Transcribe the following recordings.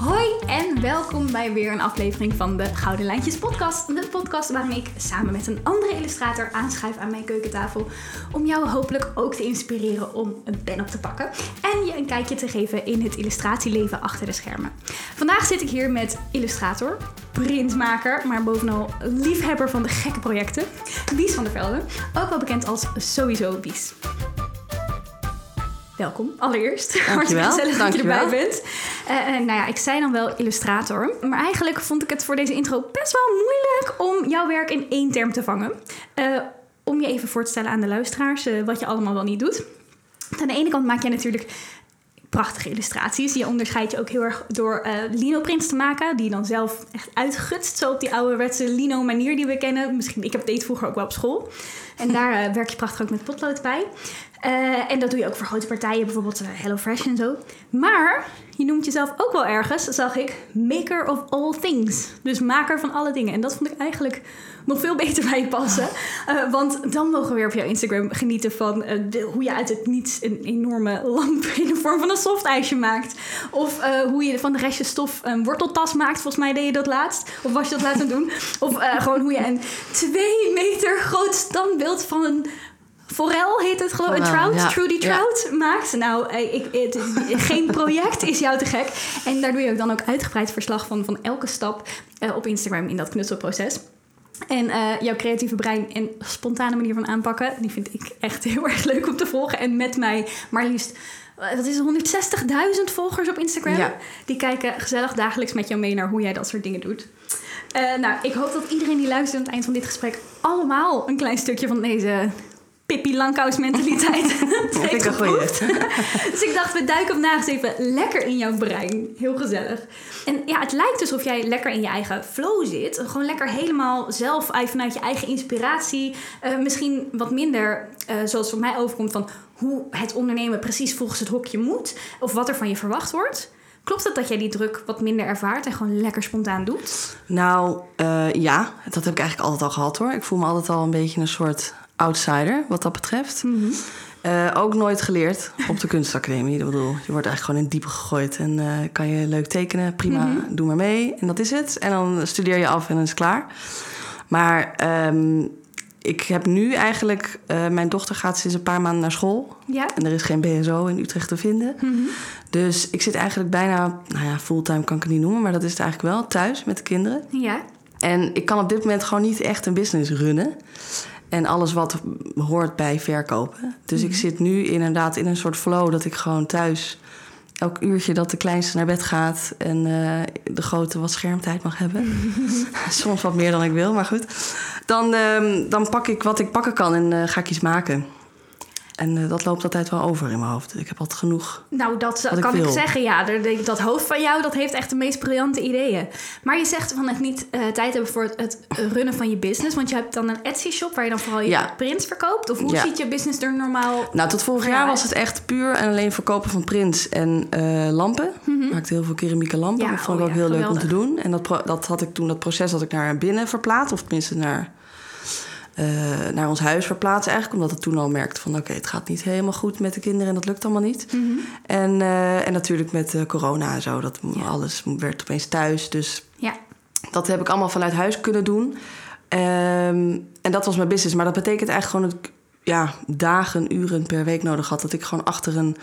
Hoi en welkom bij weer een aflevering van de Gouden Lijntjes podcast. De podcast waarin ik samen met een andere illustrator aanschuif aan mijn keukentafel om jou hopelijk ook te inspireren om een pen op te pakken en je een kijkje te geven in het illustratieleven achter de schermen. Vandaag zit ik hier met illustrator, printmaker, maar bovenal liefhebber van de gekke projecten, Wies van der Velde, ook wel bekend als Sowieso Wies. Welkom, allereerst. Dankjewel. Hartstikke gezellig dat je erbij bent. Eh, eh, nou ja, ik zei dan wel illustrator. Maar eigenlijk vond ik het voor deze intro best wel moeilijk om jouw werk in één term te vangen. Eh, om je even voor te stellen aan de luisteraars wat je allemaal wel niet doet. Aan de ene kant maak jij natuurlijk prachtige illustraties. Je onderscheidt je ook heel erg door lino-prints te maken. Die je dan zelf echt uitgutst. Zo op die ouderwetse lino-manier die we kennen. Misschien, ik heb deed vroeger ook wel op school. En daar eh, werk je prachtig ook met potlood bij. Eh, en dat doe je ook voor grote partijen, bijvoorbeeld eh, HelloFresh en zo. Maar je noemt jezelf ook wel ergens, zag ik, maker of all things. Dus maker van alle dingen. En dat vond ik eigenlijk nog veel beter bij je passen. Want dan mogen we weer op jouw Instagram genieten van hoe je uit het niets een enorme lamp in de vorm van een softijsje maakt. Of hoe je van de restjes stof een worteltas maakt. Volgens mij deed je dat laatst. Of was je dat laten doen? Of gewoon hoe je een twee meter groot standbeeld van een forel heet het geloof ik. Een trout, ja. Trudy Ja. Trout maakt. Nou, eh, ik, het, geen project is jou te gek. En daar doe je ook dan ook uitgebreid verslag van, van elke stap eh, op Instagram in dat knutselproces. En eh, jouw creatieve brein en spontane manier van aanpakken, die vind ik echt heel erg leuk om te volgen. En met mij maar liefst, eh, wat is het, 160.000 volgers op Instagram. Ja. Die kijken gezellig dagelijks met jou mee naar hoe jij dat soort dingen doet. Eh, nou, ik hoop dat iedereen die luistert aan het eind van dit gesprek allemaal een klein stukje van deze Pippi Langkous mentaliteit Dat vind ik een goeie. dus ik dacht, we duiken vandaag eens even lekker in jouw brein. Heel gezellig. En ja, het lijkt dus of jij lekker in je eigen flow zit. Gewoon lekker helemaal zelf uit- vanuit je eigen inspiratie. Eh, misschien wat minder, eh, zoals voor mij overkomt, van hoe het ondernemen precies volgens het hokje moet. Of wat er van je verwacht wordt. Klopt het dat jij die druk wat minder ervaart en gewoon lekker spontaan doet? Nou, eh, ja, dat heb ik eigenlijk altijd al gehad hoor. Ik voel me altijd al een beetje een soort outsider wat dat betreft. Eh, ook nooit geleerd op de kunstacademie. Ik bedoel, je wordt eigenlijk gewoon in het diepe gegooid. En eh, kan je leuk tekenen, prima, doe maar mee. En dat is het. En dan studeer je af en dan is het klaar. Maar ehm, ik heb nu eigenlijk... eh, mijn dochter gaat sinds een paar maanden naar school. Ja. En er is geen BSO in Utrecht te vinden. Dus ik zit eigenlijk bijna... Nou ja, fulltime kan ik het niet noemen. Maar dat is het eigenlijk wel, thuis met de kinderen. Ja. En ik kan op dit moment gewoon niet echt een business runnen. En alles wat hoort bij verkopen. Dus ik zit nu inderdaad in een soort flow dat ik gewoon thuis... elk uurtje dat de kleinste naar bed gaat... en eh, de grote wat schermtijd mag hebben. Soms wat meer dan ik wil, maar goed. Dan, ehm, dan pak ik wat ik pakken kan en eh, ga ik iets maken. En eh, dat loopt altijd wel over in mijn hoofd. Ik heb altijd genoeg. Nou, dat kan ik wil. zeggen. Ja, dat hoofd van jou, dat heeft echt de meest briljante ideeën. Maar je zegt van het niet eh, tijd hebben voor het, runnen van je business. Want je hebt dan een Etsy-shop waar je dan vooral je Ja. prints verkoopt. Of hoe Ja. ziet je business er normaal... Nou, tot vorig Ja, jaar was het echt puur en alleen verkopen van prints en eh, lampen. Ik maakte heel veel keramieke lampen. Ja, dat vond ik oh ook heel leuk om te doen. En dat, dat had ik toen, dat proces had ik naar binnen verplaatst. Of tenminste naar, eh, naar ons huis verplaatst eigenlijk. Omdat ik toen al merkte van oké, het gaat niet helemaal goed met de kinderen. En dat lukt allemaal niet. en, eh, en natuurlijk met eh, corona en zo. Dat alles werd opeens thuis. Dus Ja, dat heb ik allemaal vanuit huis kunnen doen. Ehm, en dat was mijn business. Maar dat betekent eigenlijk gewoon dat ik ja, dagen, uren per week nodig had. Dat ik gewoon achter een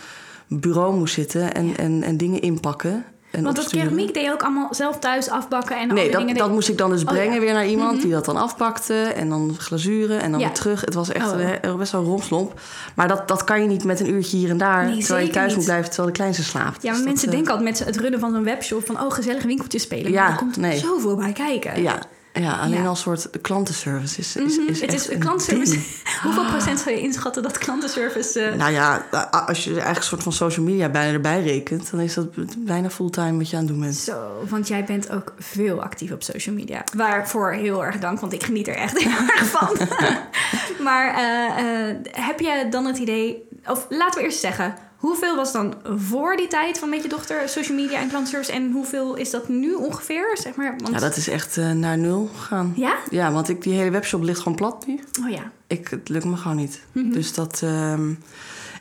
bureau moest zitten en, en, en dingen inpakken. En want dat keramiek deed je ook allemaal zelf thuis afbakken. En Nee, dat, dat moest ik dan dus Oh, brengen ja. weer naar iemand Mhm. die dat dan afpakte. En dan glazuren en dan Ja. weer terug. Het was echt Oh. een- best wel een romslomp. Maar dat, dat kan je niet met een uurtje hier en daar. Nee, terwijl je thuis niet. moet blijven terwijl de kleinste slaapt. Ja, maar Dus mensen eh, denken altijd met het runnen van zo'n webshop van oh, gezellig winkeltje spelen. Ja, maar er komt nee. zoveel bij kijken. Ja, ja alleen Ja. als soort de klantenservice is, is, Mhm, is het is klantenservice. Hoeveel procent zou je inschatten dat klantenservice... eh, Nou ja, als je eigenlijk een soort van social media bijna erbij rekent, dan is dat bijna fulltime wat je aan het doen bent. Zo, want jij bent ook veel actief op social media. Waarvoor heel erg dank, want ik geniet er echt heel erg van. maar eh, eh, heb je dan het idee... Of laten we eerst zeggen... Hoeveel was dan voor die tijd van met je dochter social media en klantenservice... en hoeveel is dat nu ongeveer? Zeg maar, want... Ja, dat is echt eh, naar nul gegaan. Ja? Ja, want ik, die hele webshop ligt gewoon plat nu. Oh ja. Ik, het lukt me gewoon niet. Mhm. Dus dat... ehm,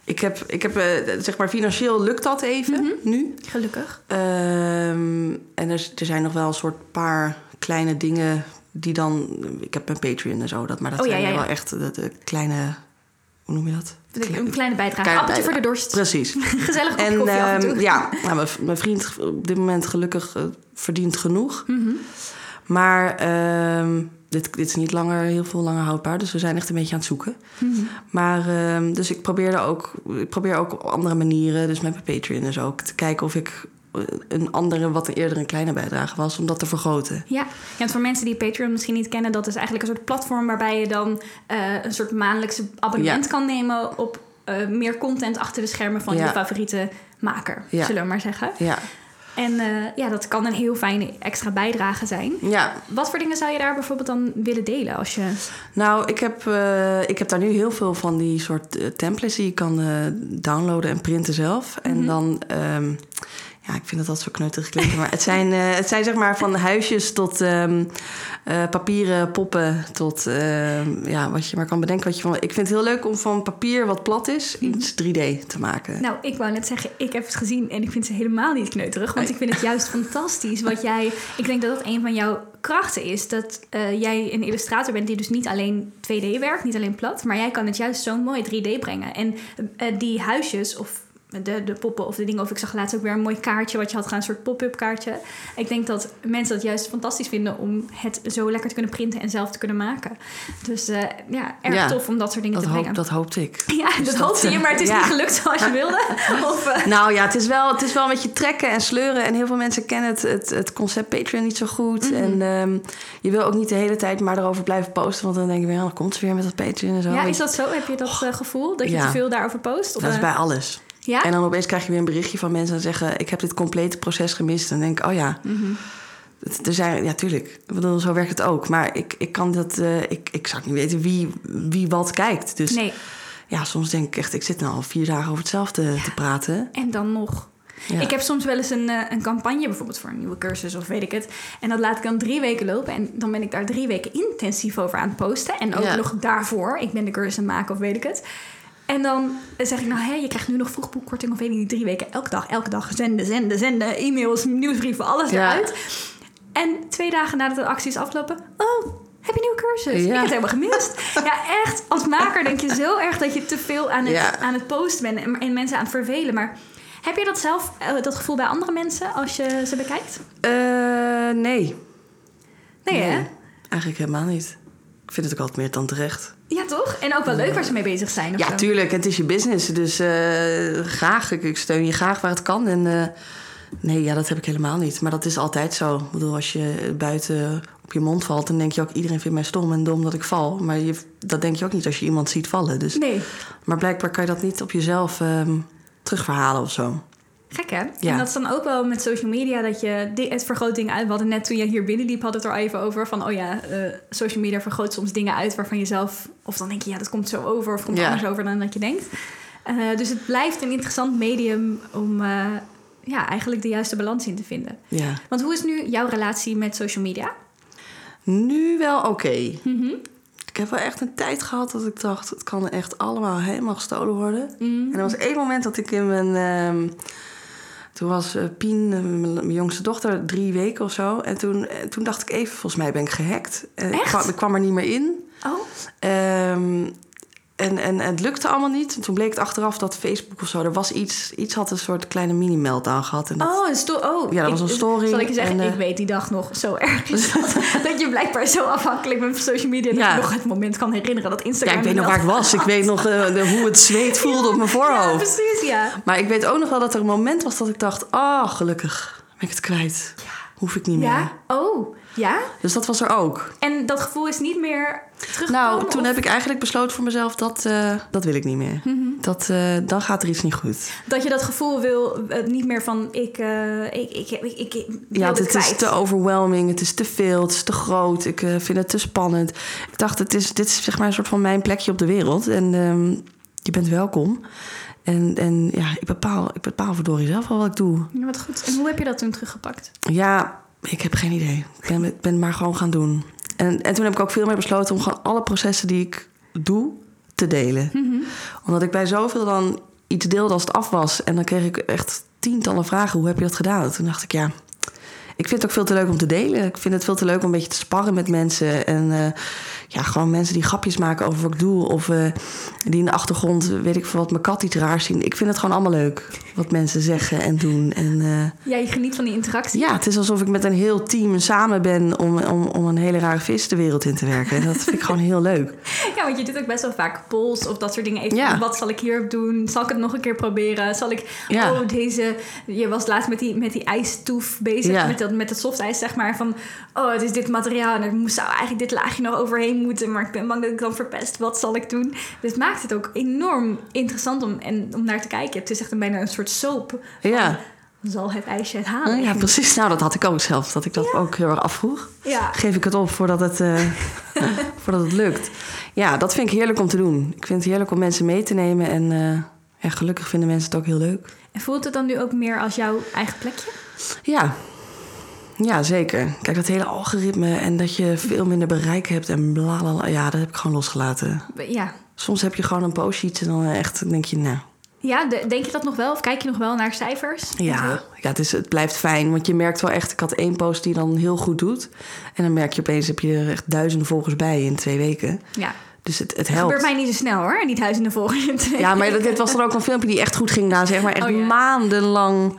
ik heb, ik heb eh, zeg maar, financieel lukt dat even Mhm. nu. Gelukkig. Ehm, en er, er zijn nog wel een soort paar kleine dingen die dan... Ik heb een Patreon en zo, dat, maar dat Oh, ja, zijn ja, ja. wel echt de, de kleine... Hoe noem je dat? Een kleine bijdrage. Kleine Appeltje voor de dorst. Precies. Gezellig kopje En koffie af en ehm, toe. ja, nou, mijn, vriend op dit moment gelukkig eh, verdient genoeg. Mhm. Maar ehm, dit, dit is niet langer heel veel langer houdbaar. Dus we zijn echt een beetje aan het zoeken. Mhm. Maar ehm, dus ik probeerde ook, ik probeer ook op andere manieren, dus met mijn Patreon en zo, ook te kijken of ik een andere, wat eerder een kleine bijdrage was, om dat te vergroten. Ja. ja, want voor mensen die Patreon misschien niet kennen, dat is eigenlijk een soort platform waarbij je dan eh, een soort maandelijkse abonnement Ja. kan nemen op eh, meer content achter de schermen van je favoriete maker, Ja. zullen we maar zeggen. Ja, En eh, ja, dat kan een heel fijne extra bijdrage zijn. ja. Wat voor dingen zou je daar bijvoorbeeld dan willen delen als je. Nou, ik heb, ik heb daar nu heel veel van die soort templates die je kan downloaden en printen zelf. En Mhm. dan, ehm, ja, ik vind dat dat zo kneuterig klinken, maar het zijn, eh, het zijn zeg maar van huisjes tot ehm, eh, papieren poppen tot, ehm, ja, wat je maar kan bedenken. Wat je van, ik vind het heel leuk om van papier wat plat is iets 3D te maken. Nou, ik wou net zeggen, ik heb het gezien en ik vind ze helemaal niet kneuterig. Want Nee. ik vind het juist fantastisch wat jij. Ik denk dat dat een van jouw krachten is. Dat eh, jij een illustrator bent die dus niet alleen 2D werkt, niet alleen plat. Maar jij kan het juist zo mooi 3D brengen. En die huisjes of. De, de poppen of de dingen. Of ik zag laatst ook weer een mooi kaartje wat je had gedaan, een soort pop-up kaartje. Ik denk dat mensen dat juist fantastisch vinden om het zo lekker te kunnen printen en zelf te kunnen maken. Dus eh, ja, erg Ja, tof om dat soort dingen Dat, te hoop, brengen. dat hoopte ik. Ja, Dus dat dat, hoopte je, eh, maar het is ja. niet gelukt zoals je wilde. Of, eh, Nou ja, het is, wel, het is wel een beetje trekken en sleuren. En heel veel mensen kennen het, het, het concept Patreon niet zo goed. Mhm. En ehm, je wil ook niet de hele tijd maar erover blijven posten. Want dan denk je weer, dan komt ze weer met dat Patreon en zo. ja, is dat zo? Heb je dat eh, gevoel dat je te veel daarover post? Of, dat is bij alles. Ja? En dan opeens krijg je weer een berichtje van mensen en zeggen... ik heb dit complete proces gemist. En dan denk ik, oh ja, Mhm. er zijn, ja, tuurlijk. Ik bedoel, zo werkt het ook. Maar ik, ik kan dat... eh, ik, ik zou niet weten wie, wie wat kijkt. Dus Nee, ja, soms denk ik echt... ik zit nou al vier dagen over hetzelfde te praten. en dan nog. Ja. Ik heb soms wel eens een, eh, een campagne, bijvoorbeeld voor een nieuwe cursus of weet ik het. En dat laat ik dan drie weken lopen. En dan ben ik daar drie weken intensief over aan het posten. En ook Ja. nog daarvoor. Ik ben de cursus aan het maken of weet ik het. En dan zeg ik, nou hé, je krijgt nu nog vroegboekkorting of weet ik niet, drie weken elke dag, elke dag zenden, zenden, zenden, e-mails, nieuwsbrieven, alles Ja. eruit. En twee dagen nadat de actie is afgelopen, oh, heb je nieuwe cursus? Ja. Ik heb het helemaal gemist. ja, echt, als maker denk je zo erg dat je te veel aan het, Ja. aan het posten bent en, en mensen aan het vervelen. Maar heb je dat zelf, eh, dat gevoel bij andere mensen als je ze bekijkt? Eh, nee. Nee, hè? Eigenlijk helemaal niet. Ik vind het ook altijd meer dan terecht. Ja, toch? En ook wel leuk waar ze mee bezig zijn. of Ja, zo. tuurlijk. Het is je business. Dus eh, graag. Ik, ik steun je graag waar het kan. En eh, nee, ja, dat heb ik helemaal niet. Maar dat is altijd zo. Ik bedoel, als je buiten op je mond valt... dan denk je ook, iedereen vindt mij stom en dom dat ik val. Maar je, dat denk je ook niet als je iemand ziet vallen. Dus, Nee. Maar blijkbaar kan je dat niet op jezelf ehm, terugverhalen of zo. Gek hè? Ja. En dat is dan ook wel met social media dat je het vergroot dingen uit. We hadden net toen je hier binnenliep, hadden we het er al even over. Van oh ja, eh, social media vergroot soms dingen uit waarvan je zelf. Of dan denk je ja, dat komt zo over. Of komt Ja. anders over dan dat je denkt. Eh, dus het blijft een interessant medium om eh, ja, eigenlijk de juiste balans in te vinden. Ja. Want hoe is nu jouw relatie met social media? Nu wel oké. Mhm. Ik heb wel echt een tijd gehad dat ik dacht... het kan echt allemaal helemaal gestolen worden. Mm. En er was één moment dat ik in mijn... ehm, toen was eh, Pien, eh, mijn, jongste dochter, drie weken of zo. En toen, eh, toen dacht ik even, volgens mij ben ik gehackt. Ik Echt? kwam, ik kwam er niet meer in. Oh, en, en het lukte allemaal niet. En toen bleek het achteraf dat Facebook of zo... er was iets, iets had een soort kleine mini-meltdown gehad. En dat, oh, een sto- oh. Ja, dat was een story Zal ik je zeggen, en, eh, ik weet die dag nog zo erg is dat, dat je blijkbaar zo afhankelijk bent van social media... dat Ja. je nog het moment kan herinneren dat ja, Instagram... ik weet nog waar ik was. Ik weet nog eh, de- hoe het zweet voelde op mijn Ja, voorhoofd. precies, ja. Maar ik weet ook nog wel dat er een moment was dat ik dacht... ah, gelukkig ben ik het kwijt. Hoef ik niet meer. Ja? Oh, ja? Dus dat was er ook. En dat gevoel is niet meer? Nou, toen of heb ik eigenlijk besloten voor mezelf dat eh, dat wil ik niet meer. Mhm. Dat, eh, dan gaat er iets niet goed. Dat je dat gevoel wil, eh, niet meer van... Ik, ik, ik, ik, ik, Ja, het het is te overwhelming, het is te veel, het is te groot. Ik vind het te spannend. Ik dacht, het is, dit is zeg maar een soort van mijn plekje op de wereld. En ehm, je bent welkom. En, en ja, ik bepaal, ik bepaal verdorie zelf wel wat ik doe. Ja, wat goed. En hoe heb je dat toen teruggepakt? Ja, ik heb geen idee. Ik ben, ben maar gewoon gaan doen. En, en toen heb ik ook veel meer besloten om gewoon alle processen die ik doe te delen. Mhm. Omdat ik bij zoveel dan iets deelde als het af was. En dan kreeg ik echt tientallen vragen. Hoe heb je dat gedaan? Toen dacht ik, ja, ik vind het ook veel te leuk om te delen. Ik vind het veel te leuk om een beetje te sparren met mensen. En uh, ja, gewoon mensen die grapjes maken over wat ik doe. Of uh, die in de achtergrond, weet ik veel wat, mijn kat iets raars zien. Ik vind het gewoon allemaal leuk. Wat mensen zeggen en doen. En, uh, ja, je geniet van die interactie. Ja, het is alsof ik met een heel team samen ben om, om, om een hele rare vis de wereld in te werken. Dat vind ik gewoon heel leuk. Ja, want je doet ook best wel vaak polls of dat soort dingen. Even, ja. Wat zal ik hier doen? Zal ik het nog een keer proberen? Zal ik, ja. oh deze, je was laatst met die, met die ijstoef bezig. Ja. Met, dat, met het softijs, zeg maar. Van, oh, het is dit materiaal en er moest, zou eigenlijk dit laagje nog overheen moeten. Maar ik ben bang dat ik dan verpest. Wat zal ik doen? Dus het maakt het ook enorm interessant om, en, om naar te kijken. Het is echt een, bijna een soort soap. Ja. Zal het ijsje het halen? Ja, precies. Nou, dat had ik ook zelf. Dat ik dat ook heel erg afvroeg. Ja. Geef ik het op voordat het, uh, voordat het lukt. Ja, dat vind ik heerlijk om te doen. Ik vind het heerlijk om mensen mee te nemen. En, uh, gelukkig vinden mensen het ook heel leuk. En voelt het dan nu ook meer als jouw eigen plekje? Ja, ja, zeker. Kijk, dat hele algoritme en dat je veel minder bereik hebt en bla bla bla. Ja, dat heb ik gewoon losgelaten. Ja. Soms heb je gewoon een postje en dan echt denk je, nou. Ja, denk je dat nog wel? Of kijk je nog wel naar cijfers? Ja, ja het, is, het blijft fijn. Want je merkt wel echt, ik had één post die dan heel goed doet. En dan merk je opeens, heb je er echt duizenden volgers bij in twee weken. Ja. Dus het, het helpt. Dat gebeurt mij niet zo snel hoor, niet duizenden volgers in twee Ja, maar dit was dan ook een filmpje die echt goed ging na, zeg maar. Echt oh, ja. maandenlang.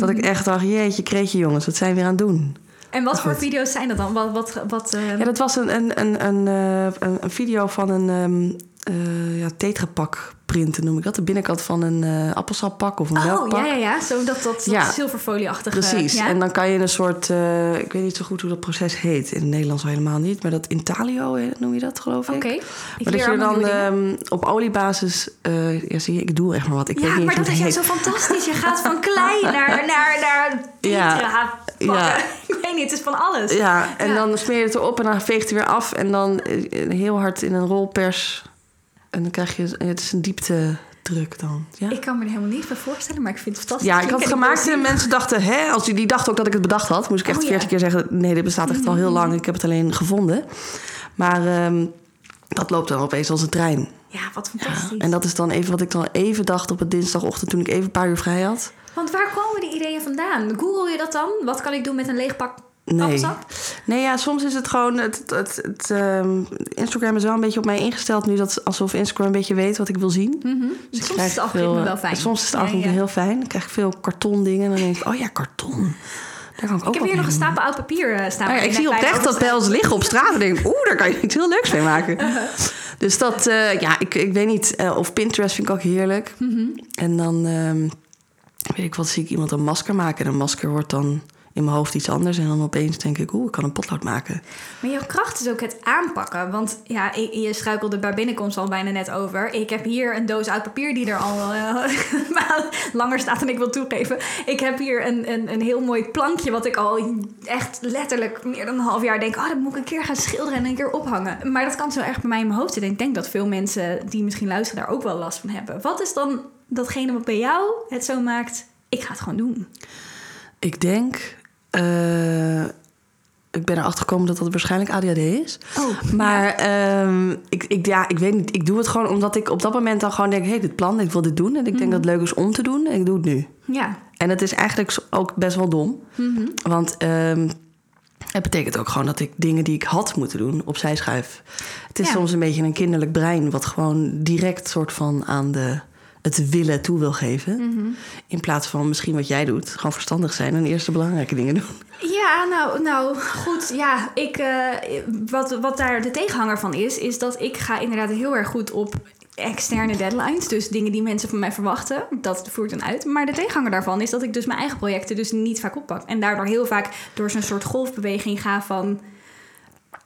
Dat ik echt dacht, jeetje, kreetje jongens, wat zijn we weer aan het doen? En wat voor video's zijn dat dan? Wat, wat, wat, uh... Ja, dat was een, een, een, een, een, een video van een um, uh, ja, tetrapak printen, noem ik dat. De binnenkant van een uh, appelsappak of een oh, melkpak. ja, ja, ja. Zo dat, dat, dat zilverfolieachtige... Precies. Ja? En dan kan je een soort... Uh, ik weet niet zo goed hoe dat proces heet. In het Nederlands helemaal niet. Maar dat intalio noem je dat, geloof ik. Oké. Okay. Maar dat je dan um, op oliebasis... Uh, ja, zie je, ik doe echt maar wat. Ik ja, weet niet maar dat is juist zo fantastisch. Je gaat van klei naar, naar, naar tetra ja. ik weet niet, het is van alles. Ja, en ja. dan smeer je het erop en dan veegt het weer af. En dan heel hard in een rolpers. En dan krijg je... Het is een diepte druk dan. Ja? Ik kan me er helemaal niet bij voorstellen, maar ik vind het fantastisch. Ja, ik had het gemaakt en mensen dachten, hè, als die, die dachten ook dat ik het bedacht had, moest ik echt oh, keer zeggen: nee, dit bestaat echt al heel lang. Ik heb het alleen gevonden. Maar um, dat loopt dan opeens als een trein. Ja, wat fantastisch. Ja, en dat is dan even wat ik dan even dacht op een dinsdagochtend toen ik even een paar uur vrij had. Want waar komen die ideeën vandaan? Google je dat dan? Wat kan ik doen met een leeg pak Nee. nee, ja, soms is het gewoon. Het, het, het um, Instagram is wel een beetje op mij ingesteld nu. Dat alsof Instagram een beetje weet wat ik wil zien. Mm -hmm. dus soms is het algoritme veel, wel fijn. Soms is het algoritme ja, ja. heel fijn. Dan krijg ik veel karton dingen. En dan denk ik, oh ja, karton. Daar kan ik, ook ik heb hier nog een stapel oud papier uh, staan. Ja, ik zie oprecht dat pels liggen op straat. En denk oeh, daar kan je iets heel leuks mee maken. dus dat, uh, ja, ik, ik weet niet. Uh, of Pinterest vind ik ook heerlijk. Mm -hmm. En dan, um, weet ik wat, zie ik iemand een masker maken. En een masker wordt dan in mijn hoofd iets anders. En dan opeens denk ik, oeh, ik kan een potlood maken. Maar jouw kracht is ook het aanpakken. Want ja, je struikelde bij binnenkomst al bijna net over. Ik heb hier een doos oud papier die er al uh, langer staat dan ik wil toegeven. Ik heb hier een, een, een heel mooi plankje wat ik al echt letterlijk meer dan een half jaar denk... oh, dat moet ik een keer gaan schilderen en een keer ophangen. Maar dat kan zo erg bij mij in mijn hoofd zitten. Ik denk dat veel mensen die misschien luisteren daar ook wel last van hebben. Wat is dan datgene wat bij jou het zo maakt... ik ga het gewoon doen? Ik denk uh, ik ben erachter gekomen dat dat waarschijnlijk ADHD is. Oh, maar. Um, ik, ik, ja, ik weet niet. Ik doe het gewoon omdat ik op dat moment dan gewoon denk: hé, hey, dit plan, ik wil dit doen. En ik denk dat het leuk is om te doen. En ik doe het nu. Ja. En het is eigenlijk ook best wel dom. Mm -hmm. Want um, het betekent ook gewoon dat ik dingen die ik had moeten doen opzij schuif. Het is ja. soms een beetje een kinderlijk brein, wat gewoon direct soort van aan de het willen toe wil geven. Mm -hmm. In plaats van misschien wat jij doet, gewoon verstandig zijn en eerst de belangrijke dingen doen. Ja, nou, nou goed. Ja, ik, uh, wat, wat daar de tegenhanger van is, is dat ik ga inderdaad heel erg goed op externe deadlines. Dus dingen die mensen van mij verwachten. Dat voert dan uit. Maar de tegenhanger daarvan is dat ik dus mijn eigen projecten dus niet vaak oppak. En daardoor heel vaak door zo'n soort golfbeweging ga van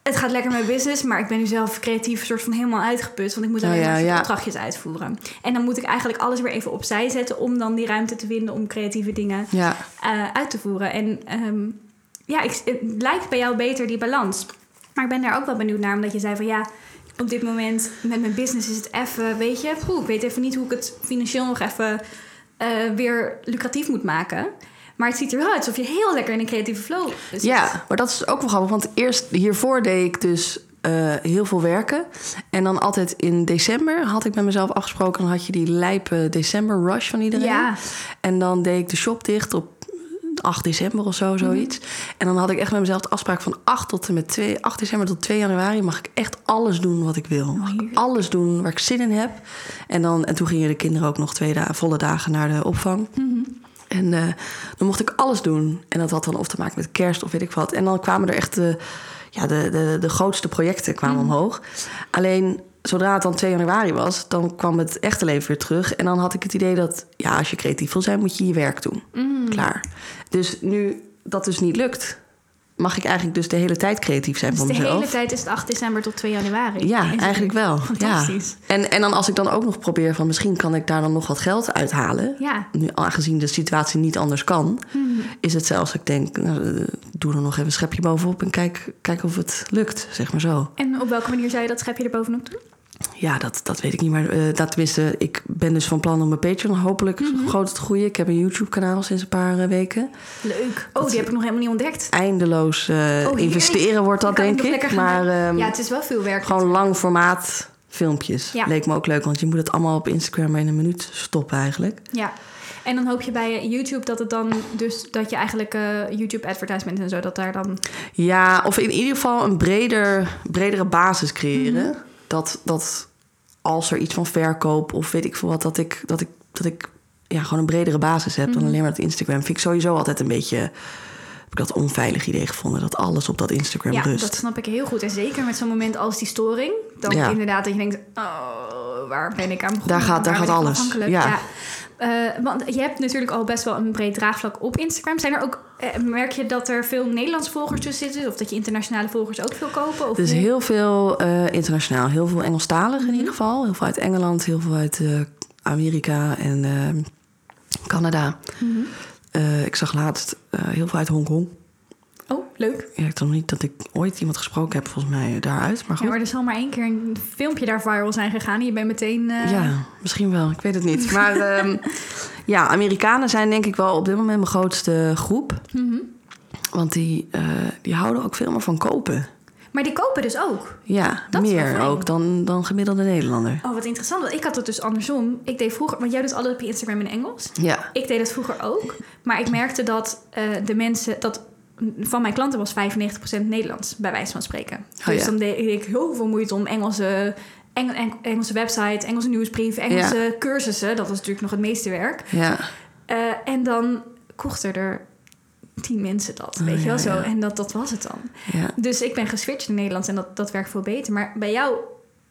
het gaat lekker met business, maar ik ben nu zelf creatief soort van helemaal uitgeput. Want ik moet alleen oh, ja, ja. opdrachtjes uitvoeren. En dan moet ik eigenlijk alles weer even opzij zetten om dan die ruimte te vinden om creatieve dingen ja. uh, uit te voeren. En um, ja, ik, het lijkt bij jou beter die balans. Maar ik ben daar ook wel benieuwd naar, omdat je zei van ja, op dit moment met mijn business is het even, weet je, poeh, ik weet even niet hoe ik het financieel nog even uh, weer lucratief moet maken. Maar het ziet er wel uit alsof je heel lekker in een creatieve flow zit. Ja, maar dat is ook wel grappig. Want eerst hiervoor deed ik dus eh, heel veel werken. En dan altijd in december had ik met mezelf afgesproken... dan had je die lijpe december rush van iedereen. Ja. En dan deed ik de shop dicht op 8 december of zo, zoiets. En dan had ik echt met mezelf de afspraak van 8 tot en met 2, 8 december tot 2 januari mag ik echt alles doen wat ik wil. Mag ik alles doen waar ik zin in heb. En, dan, en toen gingen de kinderen ook nog twee dagen, volle dagen naar de opvang. En eh, dan mocht ik alles doen. En dat had dan of te maken met kerst of weet ik wat. En dan kwamen er echt de, ja, de, de, de grootste projecten kwamen omhoog. Alleen zodra het dan 2 januari was, dan kwam het echte leven weer terug. En dan had ik het idee dat, ja, als je creatief wil zijn, moet je je werk doen. Klaar. Dus nu dat dus niet lukt, mag ik eigenlijk dus de hele tijd creatief zijn Dus voor de mezelf. hele tijd is het 8 december tot 2 januari. Ja, Is eigenlijk wel. Fantastisch. Ja. En, en dan als ik dan ook nog probeer van misschien kan ik daar dan nog wat geld uithalen. Ja. Nu, aangezien de situatie niet anders kan, Mhm. is het zelfs, ik denk, nou, eh, doe er nog even een schepje bovenop en kijk, kijk of het lukt, zeg maar zo. En op welke manier zou je dat schepje er bovenop doen? Ja, dat, dat weet ik niet, maar eh, dat tenminste, ik ben dus van plan om mijn Patreon hopelijk Mhm. groter te groeien. Ik heb een YouTube-kanaal sinds een paar eh, weken. Leuk. Oh, die heb ik nog helemaal niet ontdekt. Eindeloos eh, heerlijk. investeren wordt dat, ik denk ik. Maar ehm, ja, het is wel veel werk. gewoon lang formaat filmpjes. Ja. Leek me ook leuk, want je moet het allemaal op Instagram in een minuut stoppen eigenlijk. Ja. En dan hoop je bij YouTube dat het dan dus dat je eigenlijk YouTube advertisement en zo dat daar dan Ja, of in ieder geval een breder, bredere basis creëren. Mhm. Dat, dat als er iets van verkoop of weet ik veel wat, dat ik, dat ik, dat ik ja, gewoon een bredere basis heb Mhm. dan alleen maar dat Instagram. Vind ik sowieso altijd een beetje. Heb ik dat onveilig idee gevonden dat alles op dat Instagram Ja, rust. dat snap ik heel goed. En zeker met zo'n moment als die storing. Dan Ja. inderdaad dat je denkt, oh, waar ben ik aan begonnen? Daar gaat- daar gaat alles. Ja. Eh, want je hebt natuurlijk al best wel een breed draagvlak op Instagram. Zijn er ook, eh, merk je dat er veel Nederlandse volgers tussen zitten? Of dat je internationale volgers ook veel kopen? Of Dus heel veel eh, internationaal, heel veel Engelstalig in ieder geval. Heel veel uit Engeland, heel veel uit Amerika en Canada. Mhm. Ik zag laatst heel veel uit Hongkong. Oh, leuk. Ja, ik dacht niet dat ik ooit iemand gesproken heb, volgens mij, daaruit. Maar Ja, goed. maar er zal maar één keer een filmpje daar viral zijn gegaan. En je bent meteen... eh, Ja, misschien wel. Ik weet het niet. Maar ehm, ja, Amerikanen zijn denk ik wel op dit moment mijn grootste groep. mhm. Want die, eh, die houden ook veel meer van kopen. Maar die kopen dus ook. Ja, Dat meer ook dan, dan gemiddelde Nederlander. Oh, wat interessant. Want ik had het dus andersom. Ik deed vroeger... Want jij doet alles op je Instagram in Engels. Ja, Ik deed het vroeger ook. Maar ik merkte dat eh, de mensen... Dat van mijn klanten was 95% Nederlands, bij wijze van spreken. Oh, dus ja. dan deed ik heel veel moeite om Engelse, Eng- Eng- Engelse website, Engelse nieuwsbrief, Engelse cursussen. Dat was natuurlijk nog het meeste werk. ja, Eh, en dan kochten er tien mensen dat, weet je Oh, wel zo. En dat, dat was het dan. ja. Dus ik ben geswitcht in Nederlands en dat, dat werkt veel beter. Maar bij jou,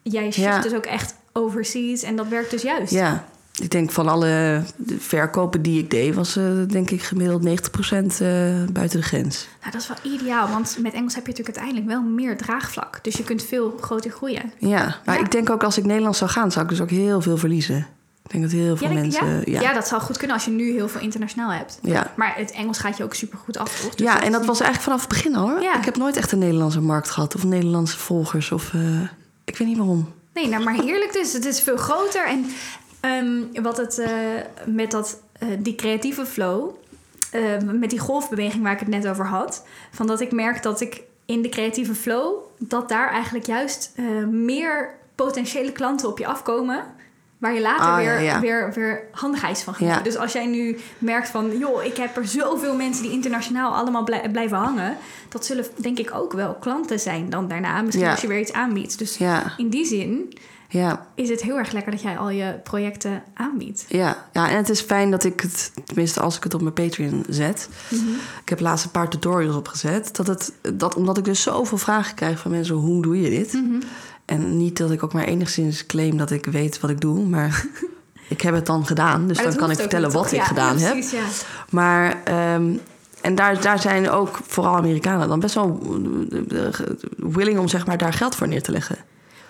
jij shift dus ook echt overseas en dat werkt dus juist. Ja, ik denk van alle verkopen die ik deed, was eh, denk ik gemiddeld 90% eh, buiten de grens. Nou, dat is wel ideaal, want met Engels heb je natuurlijk uiteindelijk wel meer draagvlak. Dus je kunt veel groter groeien. Ja, maar Ja. ik denk ook als ik Nederlands zou gaan, zou ik dus ook heel veel verliezen. Ik denk dat heel veel Ja, mensen. ja? Ja, ja, dat zou goed kunnen als je nu heel veel internationaal hebt. ja. Maar het Engels gaat je ook super goed af, toch? Dus ja, en dat niet- was eigenlijk vanaf het begin al hoor. Ik heb nooit echt een Nederlandse markt gehad of Nederlandse volgers. Of, eh, ik weet niet waarom. Nee, nou, maar heerlijk dus. Het is veel groter. En ehm, wat het eh, met dat, eh, die creatieve flow, eh, met die golfbeweging waar ik het net over had, van dat ik merk dat ik in de creatieve flow, dat daar eigenlijk juist eh, meer potentiële klanten op je afkomen. Waar je later Ah, weer, ja, ja. Weer, weer handigheid van gaat. Ja. Dus als jij nu merkt van... joh, ik heb er zoveel mensen die internationaal allemaal blij- blijven hangen... dat zullen denk ik ook wel klanten zijn dan daarna. Misschien als je weer iets aanbiedt. Dus in die zin ja, is het heel erg lekker dat jij al je projecten aanbiedt. ja, ja. En het is fijn dat ik het, tenminste als ik het op mijn Patreon zet. Ik heb laatst een paar tutorials opgezet. Dat het, dat, omdat ik dus zoveel vragen krijg van mensen: hoe doe je dit? Mhm. En niet dat ik ook maar enigszins claim dat ik weet wat ik doe, maar ik heb het dan gedaan. Dus dan kan ik vertellen wat toch? ik Ja, gedaan ja, heb. precies, ja. Maar, ehm, en daar, daar zijn ook vooral Amerikanen dan best wel eh, willing om zeg maar, daar geld voor neer te leggen.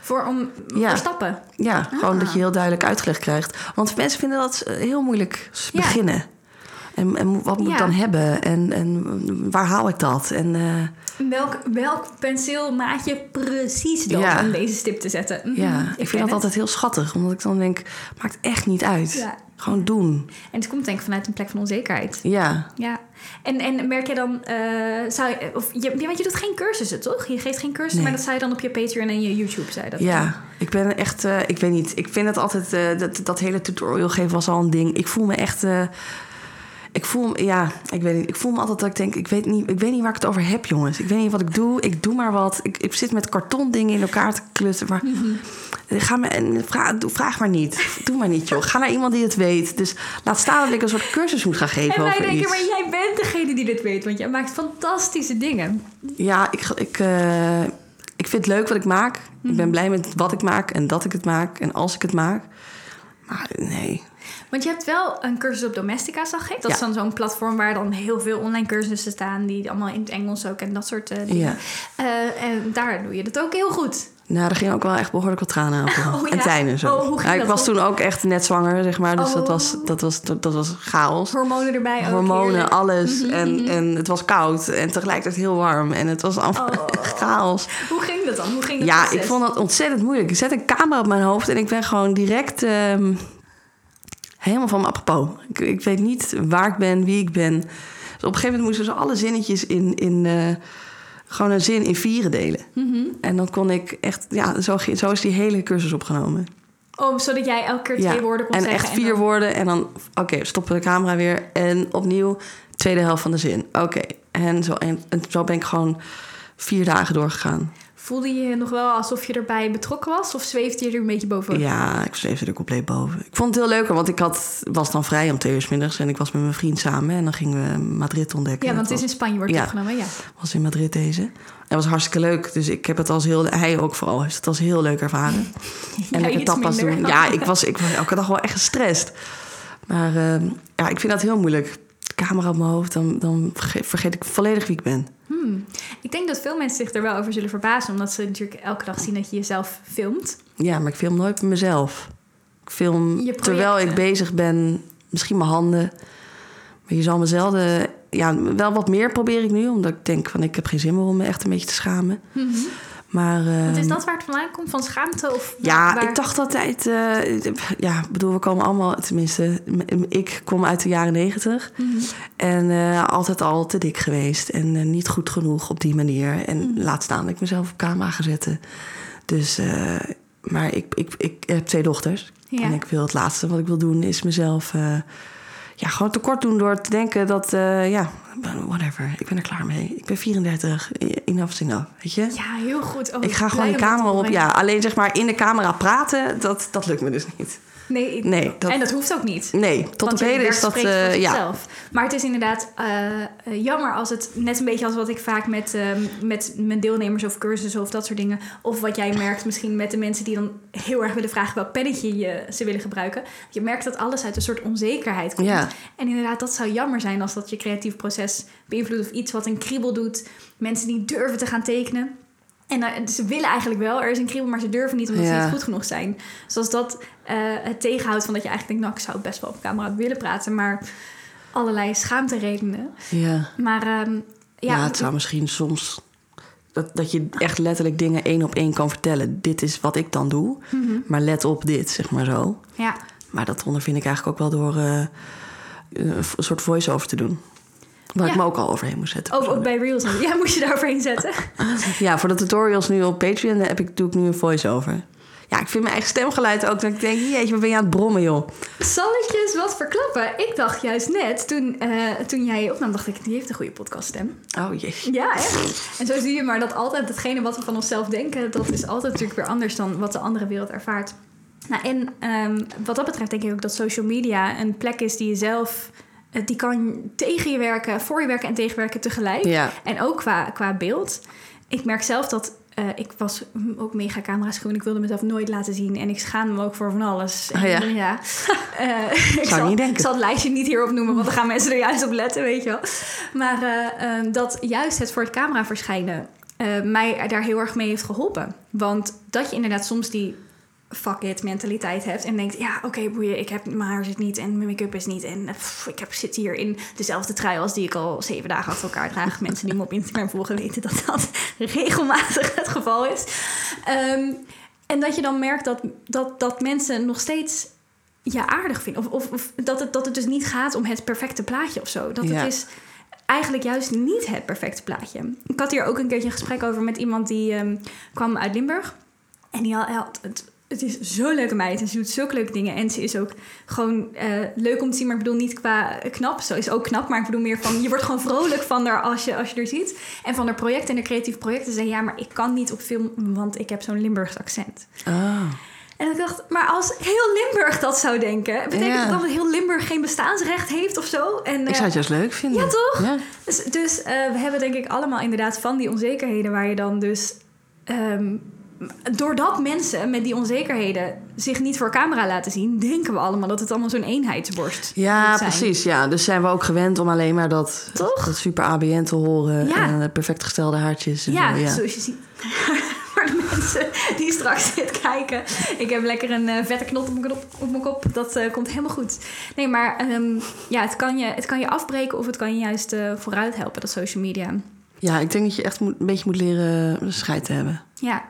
Voor om Ja. voor stappen. Ja, gewoon Ah. dat je heel duidelijk uitgelegd krijgt. Want mensen vinden dat eh, heel moeilijk beginnen. En, en wat moet Ja. ik dan hebben? En, en waar haal ik dat? En eh, Welk, welk penseel maat je precies dan Ja. om deze stip te zetten? Mhm, ja, ik vind dat het. altijd heel schattig. Omdat ik dan denk, maakt echt niet uit. Ja. Gewoon doen. En het komt denk ik vanuit een plek van onzekerheid. Ja. Ja. En, en merk je dan, eh, zou je, of je, want je doet geen cursussen, toch? Je geeft geen cursussen, Nee. maar dat zou je dan op je Patreon en je YouTube, zei dat? Ja, ik ben echt, eh, ik weet niet. Ik vind het altijd, dat, dat hele tutorial geven was al een ding. Ik voel me echt, ik voel me, ja, ik weet niet. Ik voel me altijd dat ik denk, ik weet niet, ik weet niet waar ik het over heb, jongens. Ik weet niet wat ik doe. Ik doe maar wat. Ik, ik zit met karton dingen in elkaar te klussen. Maar ga me, en vraag, doe- vraag maar niet. Doe maar niet, joh. Ga naar iemand die het weet. Dus laat staan dat ik een soort cursus moet gaan geven En wij over denken, iets. maar jij bent degene die dit weet, want jij maakt fantastische dingen. Ja, ik, ik, eh, ik vind het leuk wat ik maak. Ik Mhm. ben blij met wat ik maak en dat ik het maak en als ik het maak. Maar nee. Want je hebt wel een cursus op Domestica, zag ik. Dat is dan zo'n platform waar dan heel veel online cursussen staan, die allemaal in het Engels ook en dat soort eh, dingen. Ja. Eh, en daar doe je het ook heel goed. Nou, er ging ook wel echt behoorlijk wat tranen aan. Oh, ja? En Tijnen zo. Oh, Ja, ik was toen ook echt net zwanger, zeg maar. Dus dat, Oh. was, dat, was, dat, dat was chaos. Hormonen erbij ook. Hormonen, heerlijk. alles. Mhm, en, mhm. en het was koud en tegelijkertijd heel warm. En het was allemaal Oh. chaos. Hoe ging dat dan? Hoe ging dat Ja, proces? ik vond dat ontzettend moeilijk. Ik zet een camera op mijn hoofd en ik ben gewoon direct ehm, helemaal van me apropos. Ik, ik weet niet waar ik ben, wie ik ben. Dus op een gegeven moment moesten ze alle zinnetjes in, in eh, gewoon een zin in vieren delen. Mhm. En dan kon ik echt, ja, zo, zo is die hele cursus opgenomen. Oh, zodat jij elke keer twee Ja, woorden kon en zeggen. echt vier dan- woorden en dan, oké, stoppen de camera weer en opnieuw tweede helft van de zin. Oké, en, zo, en, en zo ben ik gewoon vier dagen doorgegaan. Voelde je je nog wel alsof je erbij betrokken was? Of zweefde je er een beetje bovenop? Ja, ik zweefde er compleet boven. Ik vond het heel leuker, want ik had, was dan vrij om twee uur 's middags en ik was met mijn vriend samen en dan gingen we Madrid ontdekken. Ja, want het is in Spanje wordt Ja. opgenomen, ja. was in Madrid deze. En het was hartstikke leuk. Dus ik heb het als heel... Hij ook vooral heeft het als heel leuk ervaren. En Jij lekker tapas doen. Ja, ik was, ik was elke dag wel echt gestrest. Maar ehm, ja, ik vind dat heel moeilijk. Camera op mijn hoofd, dan, dan vergeet, ik volledig wie ik ben. Hmm. Ik denk dat veel mensen zich er wel over zullen verbazen, omdat ze natuurlijk elke dag zien dat je jezelf filmt. Ja, maar ik film nooit mezelf. Ik film terwijl ik bezig ben, misschien mijn handen. Maar je zal me zelden... Ja, wel wat meer probeer ik nu. Omdat ik denk van, ik heb geen zin meer om me echt een beetje te schamen. Maar... Want is ehm, dat waar het vandaan komt? Van schaamte? Of Ja, waar- ik dacht altijd... eh, ja, bedoel, we komen allemaal... Tenminste, ik kom uit de jaren negentig. Mhm. En eh, altijd al te dik geweest. En eh, niet goed genoeg op die manier. En Mhm. laat staan dat ik mezelf op camera ga zetten. Dus... maar ik, ik, ik heb twee dochters. Ja. En ik wil het laatste wat ik wil doen is mezelf... ja, gewoon tekort doen door te denken dat... eh, ja, whatever. Ik ben er klaar mee. Ik ben 34. Enough is enough, weet je? Ja, heel goed. Oh, Ik ga gewoon de camera op. Ja, alleen zeg maar in de camera praten, dat, dat lukt me dus niet. Nee, Nee, dat- en dat hoeft ook niet. Nee, tot op heden is dat... voor ja. Maar het is inderdaad eh, eh, jammer als het net een beetje als wat ik vaak met, ehm, met mijn deelnemers of cursussen of dat soort dingen. Of wat jij merkt misschien met de mensen die dan heel erg willen vragen welk pennetje je, ze willen gebruiken. Je merkt dat alles uit een soort onzekerheid komt. Ja. En inderdaad, dat zou jammer zijn als dat je creatief proces beïnvloedt of iets wat een kriebel doet. Mensen die durven te gaan tekenen. En eh, ze willen eigenlijk wel, er is een kriebel, maar ze durven niet omdat ze niet goed genoeg zijn. Zoals dat eh, het tegenhoudt van dat je eigenlijk denkt, nou, ik zou best wel op camera willen praten, maar allerlei schaamteredenen. Ja. Maar ehm, Ja, ja, het zou misschien soms... Dat, dat je echt letterlijk dingen één op één kan vertellen. Dit is wat ik dan doe. Mhm. Maar let op dit, zeg maar zo. ja. Maar dat ondervind ik eigenlijk ook wel door eh, een soort voice-over te doen. Waar ik me ook al overheen moest zetten. Ook, ook bij Reels. Ja, moest je daar overheen zetten. Ja, voor de tutorials nu op Patreon heb ik, doe ik nu een voice-over. Ja, ik vind mijn eigen stemgeluid ook. Dat ik denk, jeetje, wat ben je aan het brommen, joh. Zal ik je eens wat verklappen? Ik dacht juist net, toen, eh, toen jij opnam, dacht ik, die heeft een goede podcaststem. Oh, jeetje. Ja, echt. En zo zie je maar dat altijd hetgene wat we van onszelf denken, dat is altijd natuurlijk weer anders dan wat de andere wereld ervaart. Nou, en ehm, wat dat betreft denk ik ook dat social media een plek is die je zelf, die kan tegen je werken, voor je werken en tegenwerken tegelijk. Ja. En ook qua, qua beeld. Ik merk zelf dat eh, ik was ook mega camera's groen. Ik wilde mezelf nooit laten zien. En ik schaamde me ook voor van alles. Oh ja? Eh, ik, zal, niet denken. ik zal het lijstje niet hierop noemen, want dan gaan mensen er juist op letten, weet je wel. Maar eh, eh, dat juist het voor het camera verschijnen eh, mij daar heel erg mee heeft geholpen. Want dat je inderdaad soms die fuck it mentaliteit hebt. En denkt, ja, oké, boeien, ik heb, mijn haar zit niet en mijn make-up is niet. En pff, ik heb, zit hier in dezelfde trui als die ik al zeven dagen achter elkaar draag. Mensen die me op Instagram volgen weten dat dat regelmatig het geval is. Ehm, en dat je dan merkt dat, dat, dat mensen nog steeds je aardig vinden. Of, of, of dat, het, dat het dus niet gaat om het perfecte plaatje of zo. Dat Ja. het is eigenlijk juist niet het perfecte plaatje. Ik had hier ook een keertje een gesprek over met iemand die ehm, kwam uit Limburg. En die had, had- het, het is zo'n leuke meid en ze doet zulke leuke dingen. En ze is ook gewoon eh, leuk om te zien, maar ik bedoel niet qua knap. Zo is ook knap, maar ik bedoel meer van... je wordt gewoon vrolijk van haar als je, als je er ziet. En van haar projecten en haar creatieve projecten. Ze zei, ja, maar ik kan niet op film, want ik heb zo'n Limburgs accent. Ah. En ik dacht, maar als heel Limburg dat zou denken... betekent Ja. dat dan dat heel Limburg geen bestaansrecht heeft of zo? En, Ik eh, zou het juist leuk vinden. ja, toch? Ja. dus dus eh, we hebben denk ik allemaal inderdaad van die onzekerheden... waar je dan dus... ehm, doordat mensen met die onzekerheden zich niet voor camera laten zien... denken we allemaal dat het allemaal zo'n eenheidsworst Ja, moet zijn. precies. Ja. Dus zijn we ook gewend om alleen maar dat, Toch? dat super ABN te horen. Ja. En perfect gestelde haartjes. En Ja, zo, ja. zoals je ziet. Voor de mensen die straks dit kijken. Ik heb lekker een eh, vette knot op mijn kop. Op mijn kop. Dat eh, komt helemaal goed. Nee, maar ehm, ja, het kan, je, het kan je afbreken of het kan je juist eh, vooruit helpen, dat social media. Ja, ik denk dat je echt moet, een beetje moet leren scheid te hebben. Ja,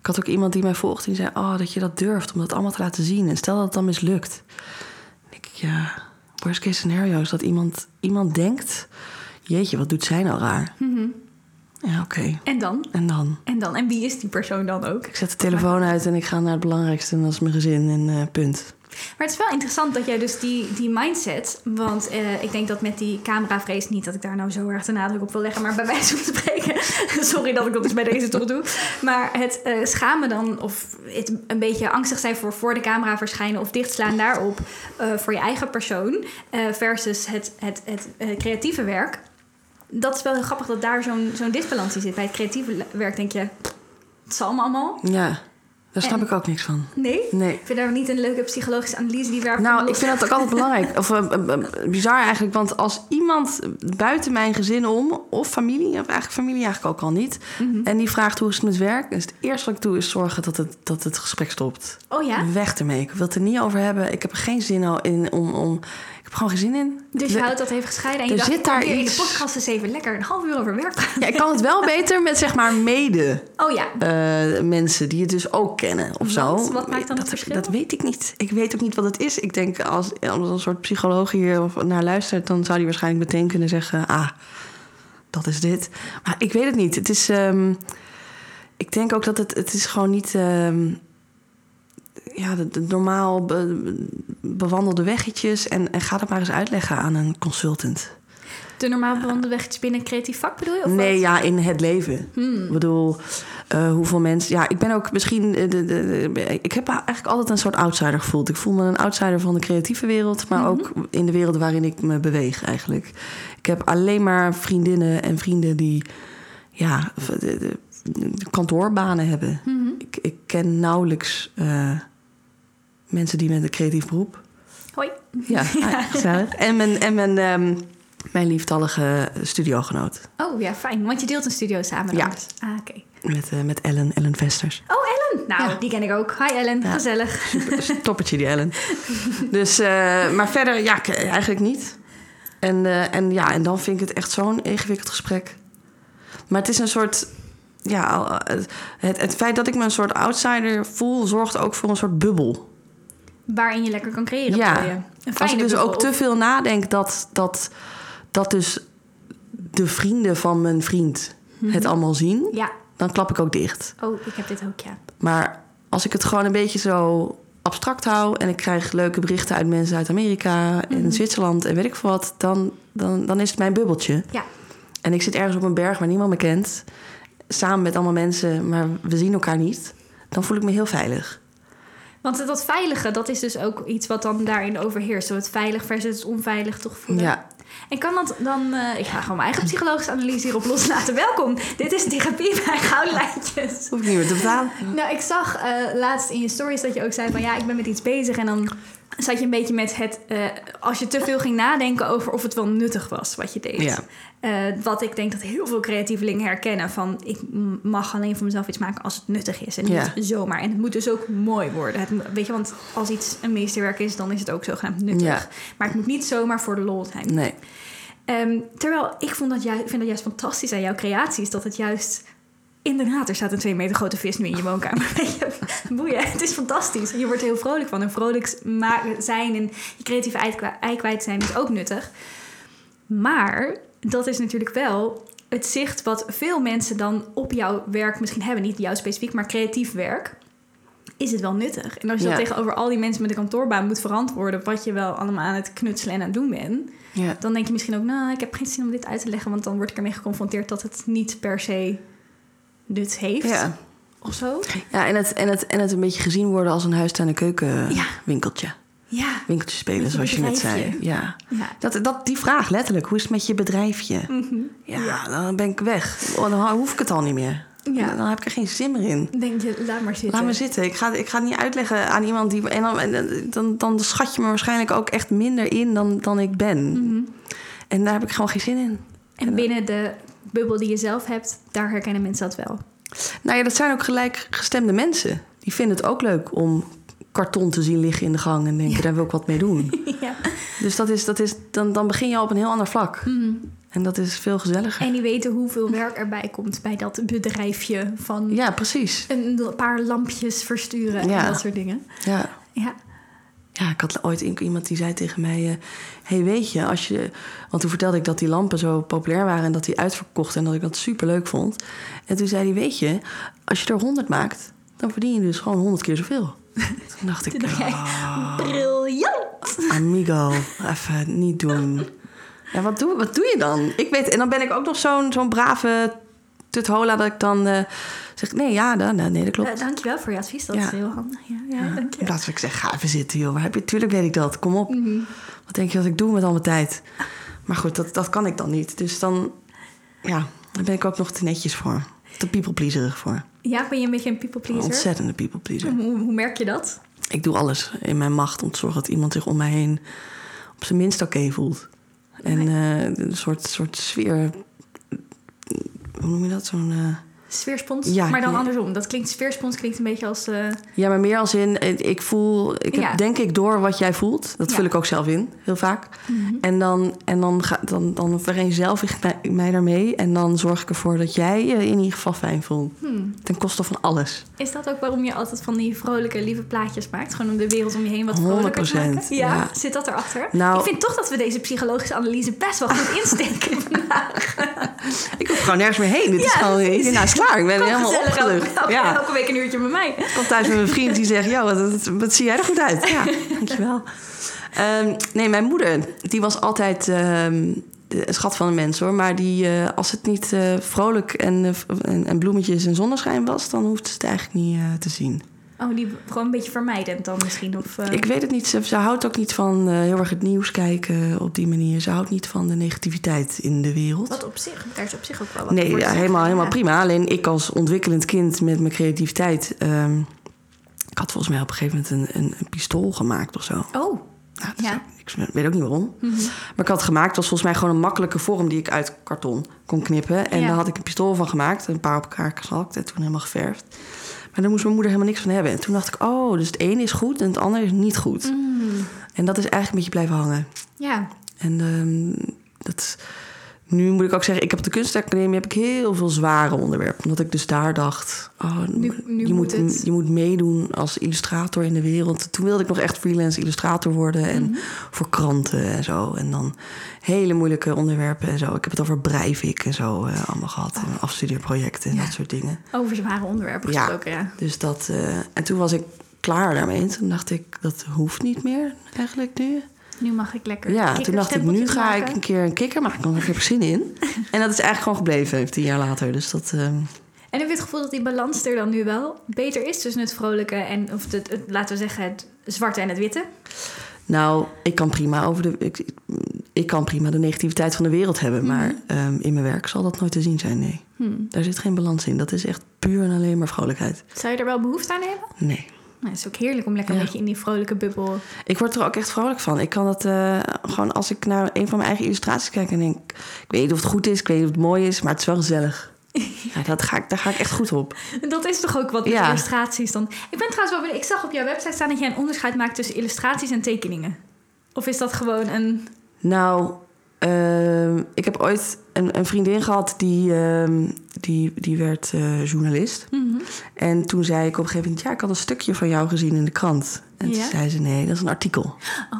Ik had ook iemand die mij volgde die zei... oh, dat je dat durft om dat allemaal te laten zien. En stel dat het dan mislukt. Dan denk ik, ja... Worst case scenario is dat iemand, iemand denkt... jeetje, wat doet zij nou raar? Mhm. Ja, oké. en dan? En dan? En dan? En wie is die persoon dan ook? Ik zet de telefoon uit en ik ga naar het belangrijkste... en dat is mijn gezin en eh, punt. Maar het is wel interessant dat jij dus die, die mindset... want eh, ik denk dat met die cameravrees... niet dat ik daar nou zo erg de nadruk op wil leggen... maar bij wijze van spreken... sorry dat ik dat dus bij deze toch doe... maar het eh, schamen dan... of het een beetje angstig zijn voor voor de camera verschijnen... of dichtslaan daarop eh, voor je eigen persoon... versus het, het, het, creatieve werk... dat is wel heel grappig dat daar zo'n zo'n disbalans in zit. Bij het creatieve werk denk je... het zal allemaal. Ja, daar snap En- ik ook niks van. Nee? Nee. Ik vind daar niet een leuke psychologische analyse die werkt. Nou, ik vind dat ook altijd belangrijk. Of eh, eh, eh, bizar eigenlijk. Want als iemand buiten mijn gezin om, of familie, of eigenlijk familie eigenlijk ook al niet. Mhm. En die vraagt hoe is het met werk, is het eerste wat ik doe is zorgen dat het, dat het gesprek stopt. Oh ja? Weg ermee. Ik wil het er niet over hebben. Ik heb er geen zin al in om. om heb gewoon geen zin in. Dus je houdt dat even gescheiden en je Er dacht, zit daar hier in de iets- podcast eens even lekker een half uur over werk. Ja, ik kan het wel beter met zeg maar mede Oh ja, eh, mensen die het dus ook kennen of zo. Wat? Wat maakt dan het dat, verschil? Dat weet ik niet. Ik weet ook niet wat het is. Ik denk als, als een soort psycholoog hier of naar luistert, dan zou die waarschijnlijk meteen kunnen zeggen: Ah, dat is dit. Maar ik weet het niet. Het is. ehm, ik denk ook dat het, het is gewoon niet. ehm, ja, de, de normaal be- bewandelde weggetjes. En, en ga dat maar eens uitleggen aan een consultant. de normaal bewandelde weggetjes binnen een creatief vak bedoel je? Of nee, wat? ja, in het leven. Hmm. Ik bedoel, eh, hoeveel mensen... Ja, ik ben ook misschien... eh, de, de, de- ik heb eigenlijk altijd een soort outsider gevoeld. Ik voel me een outsider van de creatieve wereld... maar Mhm. ook in de wereld waarin ik me beweeg eigenlijk. Ik heb alleen maar vriendinnen en vrienden die... ja, kantoorbanen hebben. Mhm. Ik, ik ken nauwelijks eh, mensen die met een creatief beroep... Hoi. Ja, ah, gezellig. En mijn, en mijn, ehm, mijn lieftallige studiogenoot. Oh ja, fijn. Want je deelt een studio samen. Ja. dan. Ah, oké. Met, eh, met Ellen, Ellen Vesters. Oh, Ellen. Nou, Ja. die ken ik ook. Hi Ellen, Ja. gezellig. Super, toppertje die Ellen. Dus, eh, maar verder, ja, k- eigenlijk niet. En, eh, en ja, en dan vind ik het echt zo'n ingewikkeld gesprek. Maar het is een soort... Ja, het, het feit dat ik me een soort outsider voel... zorgt ook voor een soort bubbel. Waarin je lekker kan creëren. Ja. je? Als ik dus ook te veel nadenk dat, dat, dat dus de vrienden van mijn vriend het allemaal zien... Ja. dan klap ik ook dicht. Oh, ik heb dit ook, ja. Maar als ik het gewoon een beetje zo abstract hou... en ik krijg leuke berichten uit mensen uit Amerika... en Zwitserland en weet ik veel wat... Dan, dan, dan is het mijn bubbeltje. Ja. En ik zit ergens op een berg waar niemand me kent... samen met allemaal mensen, maar we zien elkaar niet... dan voel ik me heel veilig. Want dat veilige, dat is dus ook iets wat dan daarin overheerst. Zo het veilig versus het onveilig toch voelen. Ja. En kan dat dan... eh, ik ga gewoon mijn eigen psychologische analyse hierop loslaten. Welkom, dit is therapie bij Goudlijntjes. Hoef ik niet meer te betalen. Nou, ik zag eh, laatst in je stories dat je ook zei van... ja, ik ben met iets bezig en dan zat je een beetje met het... eh, als je te veel ging nadenken over of het wel nuttig was wat je deed. Ja. Eh, wat ik denk dat heel veel creatievelingen herkennen. Van ik mag alleen voor mezelf iets maken als het nuttig is. En niet Ja. zomaar. En het moet dus ook mooi worden. Het, weet je, want als iets een meesterwerk is, dan is het ook zogenaamd nuttig. Ja. Maar het moet niet zomaar voor de lol zijn. Nee. Ehm, terwijl ik vond dat juist, vind dat juist fantastisch aan jouw creaties. Dat het juist... Inderdaad, er staat een twee meter grote vis nu in je woonkamer. Boeien, het is fantastisch. Je wordt er heel vrolijk van. En vrolijk zijn en je creatieve ei kwijt zijn is ook nuttig. Maar dat is natuurlijk wel het zicht wat veel mensen dan op jouw werk misschien hebben. Niet jou specifiek, maar creatief werk. Is het wel nuttig? En als je Ja. dat tegenover al die mensen met een kantoorbaan moet verantwoorden... wat je wel allemaal aan het knutselen en aan het doen bent... Ja. dan denk je misschien ook... nou, ik heb geen zin om dit uit te leggen... want dan word ik ermee geconfronteerd dat het niet per se nut heeft. Ja. Of zo. Ja, en het, en, het, en het een beetje gezien worden als een huistuin- en keuken Ja. winkeltje. Ja. Winkeltje spelen, zoals je net zei. Ja. ja. Dat, dat, die vraag, letterlijk. Hoe is het met je bedrijfje? Mhm. Ja, dan ben ik weg. Oh, dan hoef ik het al niet meer. Ja. Dan heb ik er geen zin meer in. Denk je, laat maar zitten. Laat me zitten. Ik ga, ik ga het niet uitleggen aan iemand die... En dan, dan, dan schat je me waarschijnlijk ook echt minder in dan, dan ik ben. Mhm. En daar heb ik gewoon geen zin in. En binnen de bubbel die je zelf hebt... daar herkennen mensen dat wel. Nou ja, dat zijn ook gelijkgestemde mensen. Die vinden het ook leuk om karton te zien liggen in de gang... en denken, Ja. daar wil ik wat mee doen. ja. Dus dat is, dat is, dan, dan begin je al op een heel ander vlak. Mhm. En dat is veel gezelliger. En die weten hoeveel werk erbij komt bij dat bedrijfje van Ja, precies. een paar lampjes versturen Ja. en dat soort dingen. Ja. Ja. Ja, ik had ooit iemand die zei tegen mij... eh, hey, weet je, als je... Want toen vertelde ik dat die lampen zo populair waren... en dat die uitverkocht en dat ik dat super leuk vond. En toen zei hij, weet je, als je er honderd maakt... dan verdien je dus gewoon honderd keer zoveel. Toen dacht ik, Toen dacht jij, ah, briljant! amigo, even niet doen. Ja, wat doe, wat doe je dan? Ik weet, en dan ben ik ook nog zo'n zo'n brave tuthola... dat ik dan eh, zeg, nee, ja, dan, nee, dat klopt. Eh, dankjewel voor je advies, dat Ja. is heel handig. Ja, ja, Ja, je. in plaats van ik zeg, ga even zitten, joh. Waar heb je? Tuurlijk weet ik dat. Kom op. Mhm. Wat denk je dat ik doe met al mijn tijd? Maar goed, dat, dat kan ik dan niet. Dus dan, ja, daar ben ik ook nog te netjes voor. Te people pleaserig voor. Ja, ben je een beetje een people pleaser? Ontzettende people pleaser. Hoe, hoe merk je dat? Ik doe alles in mijn macht om te zorgen dat iemand zich om mij heen op zijn minst oké voelt. En eh, een soort, soort sfeer. Hoe noem je dat? Zo'n. eh, Sfeerspons? Ja, maar dan ja. andersom. Dat klinkt, sfeerspons klinkt een beetje als... eh, Ja, maar meer als in, eh, ik voel, ik heb Ja. denk ik door wat jij voelt. Dat vul ik ook zelf in, heel vaak. Mhm. En dan, en dan, ga, dan, dan vereenzelvig ik mij, mij daarmee. En dan zorg ik ervoor dat jij je in ieder geval fijn voelt. hmm. Ten koste van alles. Is dat ook waarom je altijd van die vrolijke, lieve plaatjes maakt? Gewoon om de wereld om je heen wat vrolijker te 100%, maken? Ja, ja. zit dat erachter? Nou- ik vind toch dat we deze psychologische analyse best wel goed insteken vandaag. Ik hoef gewoon nergens meer heen. Dit is gewoon, nou is klaar. Ik ben helemaal opgelucht. elke, elke, Ja. elke week een uurtje met mij. Ik kom thuis met mijn vriend die zegt... joh, wat, zie jij er goed uit. Ja, dankjewel. Ehm, nee, mijn moeder, die was altijd ehm, een schat van een mens hoor. Maar die, eh, als het niet eh, vrolijk en, eh, en, en bloemetjes en zonneschijn was... dan hoefde ze het eigenlijk niet te zien. Oh, die gewoon een beetje vermijdend dan misschien? Of, eh, Ik weet het niet. Ze, ze houdt ook niet van eh, heel erg het nieuws kijken op die manier. Ze houdt niet van de negativiteit in de wereld. Wat op zich, daar is op zich ook wel wat Nee, ja, zeggen, helemaal, helemaal ja. prima. Alleen ik als ontwikkelend kind met mijn creativiteit... ehm, ik had volgens mij op een gegeven moment een, een, een pistool gemaakt of zo. Oh, Nou, Ja. Ik weet ook niet waarom. Maar ik had het gemaakt, het was volgens mij gewoon een makkelijke vorm... die ik uit karton kon knippen. En Ja. daar had ik een pistool van gemaakt. Een paar op elkaar gezakt en toen helemaal geverfd. Maar daar moest mijn moeder helemaal niks van hebben. En toen dacht ik, oh, dus het ene is goed en het andere is niet goed. Mm. En dat is eigenlijk een beetje blijven hangen. ja. En ehm, dat, nu moet ik ook zeggen, ik heb op de kunstacademie heb ik heel veel zware onderwerpen. Omdat ik dus daar dacht, oh, Nu- nu je, moet je moet meedoen als illustrator in de wereld. Toen wilde ik nog echt freelance illustrator worden. En Mhm. voor kranten en zo. En dan hele moeilijke onderwerpen en zo. Ik heb het over Breivik en zo eh, allemaal gehad. En afstudeerprojecten en Ja. dat soort dingen. Over zware onderwerpen Ja. gesproken, ja. Dus dat, eh, en toen was ik klaar daarmee. En toen dacht ik, dat hoeft niet meer eigenlijk nu. Nu mag ik lekker Ja, toen dacht ik, nu ga ik een keer een kikker maken. Want daar heb ik zin in. En dat is eigenlijk gewoon gebleven, tien jaar later. Dus dat... ehm, En heb je het gevoel dat die balans er dan nu wel beter is tussen het vrolijke en, of het, het- laten we zeggen, het zwarte en het witte? nou, ik kan prima over de... Ik, ik kan prima de negativiteit van de wereld hebben. Maar Mhm. ehm, in mijn werk zal dat nooit te zien zijn, nee. Hmm. Daar zit geen balans in. Dat is echt puur en alleen maar vrolijkheid. Zou je er wel behoefte aan hebben? Nee. Nou, het is ook heerlijk om lekker Ja. een beetje in die vrolijke bubbel. Ik word er ook echt vrolijk van. Ik kan het eh, gewoon als ik naar een van mijn eigen illustraties kijk en denk... ik weet niet of het goed is, ik weet niet of het mooi is, maar het is wel gezellig. ja, dat ga ik, daar ga ik echt goed op. Dat is toch ook wat met Ja. illustraties dan. Ik ben trouwens wel benieuwd. Ik zag op jouw website staan dat jij een onderscheid maakt tussen illustraties en tekeningen. Of is dat gewoon een. Nou, ehm, ik heb ooit een, een vriendin gehad die, ehm, die, die werd eh, journalist. En toen zei ik op een gegeven moment... ja, ik had een stukje van jou gezien in de krant. En Ja? toen zei ze, nee, dat is een artikel. Oh.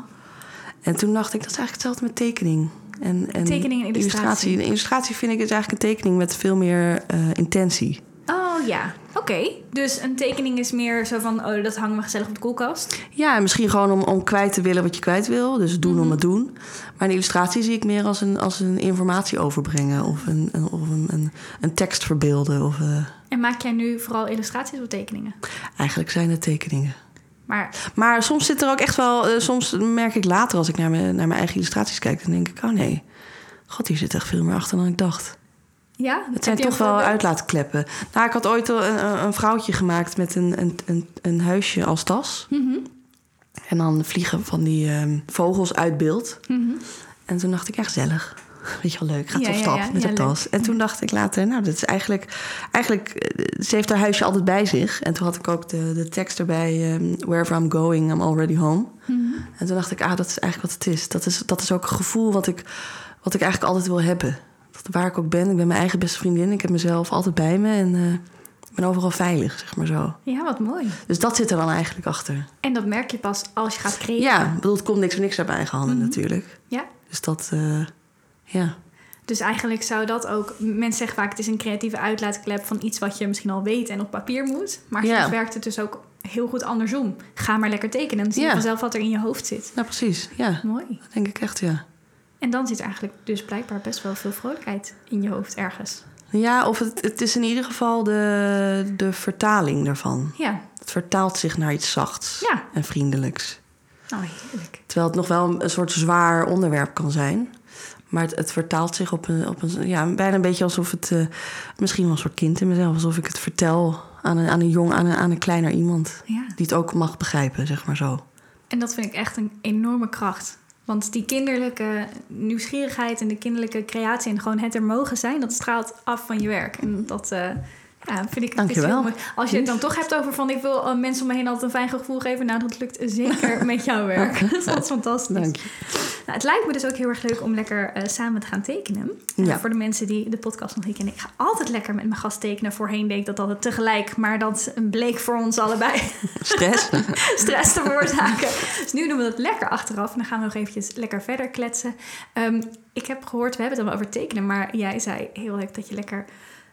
En toen dacht ik, dat is eigenlijk hetzelfde met tekening. En, en Tekening en illustratie. Een illustratie vind ik is eigenlijk een tekening met veel meer eh, intentie. Oh ja, oké. Dus een tekening is meer zo van: oh, dat hangen we gezellig op de koelkast. Ja, en misschien gewoon om, om kwijt te willen wat je kwijt wil. Dus doen Mhm. om het doen. Maar een illustratie zie ik meer als een, als een informatie overbrengen. Of een, een, of een, een, een tekst verbeelden. Of, eh, En maak jij nu vooral illustraties of tekeningen? eigenlijk zijn het tekeningen. Maar Maar soms zit er ook echt wel... eh, soms merk ik later als ik naar mijn, naar mijn eigen illustraties kijk... dan denk ik, oh nee, god, hier zit echt veel meer achter dan ik dacht. Ja, Het zijn toch wel uitlaatkleppen. Nou, ik had ooit een, een, vrouwtje gemaakt met een, een, een, een huisje als tas. Mhm, En dan vliegen van die ehm, vogels uit beeld. mhm. En toen dacht ik, ja, gezellig. Weet je wel leuk, gaat Ja, op stap ja. met leuk. tas. En toen dacht ik later, nou, dat is eigenlijk... Eigenlijk, eh, ze heeft haar huisje altijd bij zich. En toen had ik ook de, de tekst erbij... ehm, Wherever I'm going, I'm already home. Mhm. En toen dacht ik, ah, dat is eigenlijk wat het is. Dat is, dat is ook een gevoel wat ik, wat ik eigenlijk altijd wil hebben. Dat waar ik ook ben, ik ben mijn eigen beste vriendin. Ik heb mezelf altijd bij me en eh, ik ben overal veilig, zeg maar zo. Ja, wat mooi. Dus dat zit er dan eigenlijk achter. En dat merk je pas als je gaat creëren. Ja, bedoel, het komt niks voor niks uit mijn eigen handen natuurlijk. Ja. Dus dat, eh, ja. Dus eigenlijk zou dat ook... Mensen zeggen vaak, het is een creatieve uitlaatklep van iets wat je misschien al weet en op papier moet. Maar Ja. soms werkt het dus ook heel goed andersom. Ga maar lekker tekenen. Dan zie je Ja. vanzelf wat er in je hoofd zit. Nou, precies. Ja, Mooi. dat denk ik echt, ja. En dan zit eigenlijk dus blijkbaar best wel veel vrolijkheid in je hoofd ergens. Ja, of het, het is in ieder geval de, de vertaling daarvan. Ja, Het vertaalt zich naar iets zachts Ja. en vriendelijks. nou heerlijk. Terwijl het nog wel een soort zwaar onderwerp kan zijn. Maar het, het vertaalt zich op een, op een... Ja, bijna een beetje alsof het... eh, misschien wel een soort kind in mezelf. Alsof ik het vertel aan een, aan een jong, aan een, aan een kleiner iemand. Ja. Die het ook mag begrijpen, zeg maar zo. En dat vind ik echt een enorme kracht. Want die kinderlijke nieuwsgierigheid en de kinderlijke creatie en gewoon het er mogen zijn, dat straalt af van je werk. En dat eh, ja, vind ik het Dankjewel. heel mooi. Als je het dan toch hebt over van ik wil eh, mensen om me heen altijd een fijn gevoel geven, nou dat lukt zeker met jouw werk. dat is fantastisch. Dank je. Nou, het lijkt me dus ook heel erg leuk om lekker eh, samen te gaan tekenen. Ja. voor de mensen die de podcast nog niet kennen. Ik ga altijd lekker met mijn gast tekenen. Voorheen deed ik dat altijd tegelijk. Maar dat bleek voor ons allebei Stress? stress te veroorzaken. Dus nu doen we dat lekker achteraf. En dan gaan we nog eventjes lekker verder kletsen. Ehm, ik heb gehoord, we hebben het al over tekenen. Maar jij zei heel leuk dat je lekker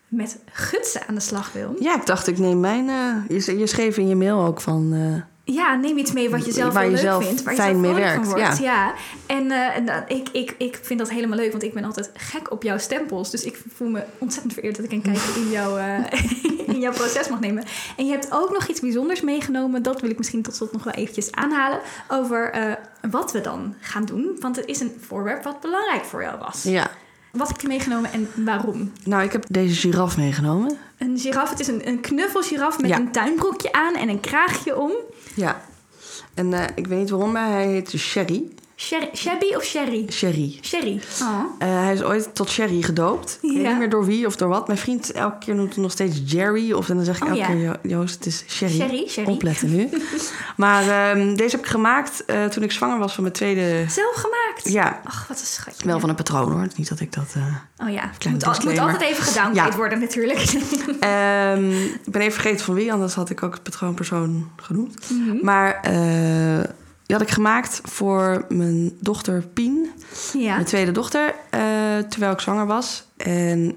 met gutsen aan de slag wil. ja, ik dacht, ik neem mijn... eh, je, je schreef in je mail ook van... eh, Ja, neem iets mee wat je zelf Waar je leuk zelf vindt. Waar je fijn zelf mee vrolijk van werkt, wordt. Ja. En eh, en, ik, ik, ik vind dat helemaal leuk, want ik ben altijd gek op jouw stempels. Dus ik voel me ontzettend vereerd dat ik een kijkje in, jouw, in jouw proces mag nemen. En je hebt ook nog iets bijzonders meegenomen. Dat wil ik misschien tot slot nog wel eventjes aanhalen. Over wat we dan gaan doen. Want het is een voorwerp wat belangrijk voor jou was. ja. Wat heb je meegenomen en waarom? Nou, ik heb deze giraf meegenomen. Een giraf, het is een, een knuffelgiraf met Ja. een tuinbroekje aan en een kraagje om. Ja. En eh, ik weet niet waarom, maar hij heet Sherry. Sherry, shabby of sherry? Sherry. Sherry. Oh. Eh, hij is ooit tot Sherry gedoopt. Ik weet niet meer door wie of door wat. Mijn vriend elke keer noemt hem nog steeds Jerry. Of dan zeg ik Oh, elke ja. keer, Jo- Joost, het is Sherry. Sherry, Sherry. Opletten nu. maar ehm, deze heb ik gemaakt eh, toen ik zwanger was van mijn tweede... Zelf gemaakt? Ja, Ach, wat een schatje. wel van een patroon hoor. Niet dat ik dat... eh, Oh ja, Kleine moet, al- moet disclaimer. altijd even gedowngrade Ja. worden natuurlijk. Ehm, ik ben even vergeten van wie, anders had ik ook het patroonpersoon genoemd. Mhm. Maar eh, die had ik gemaakt voor mijn dochter Pien, ja. mijn tweede dochter, eh, terwijl ik zwanger was. En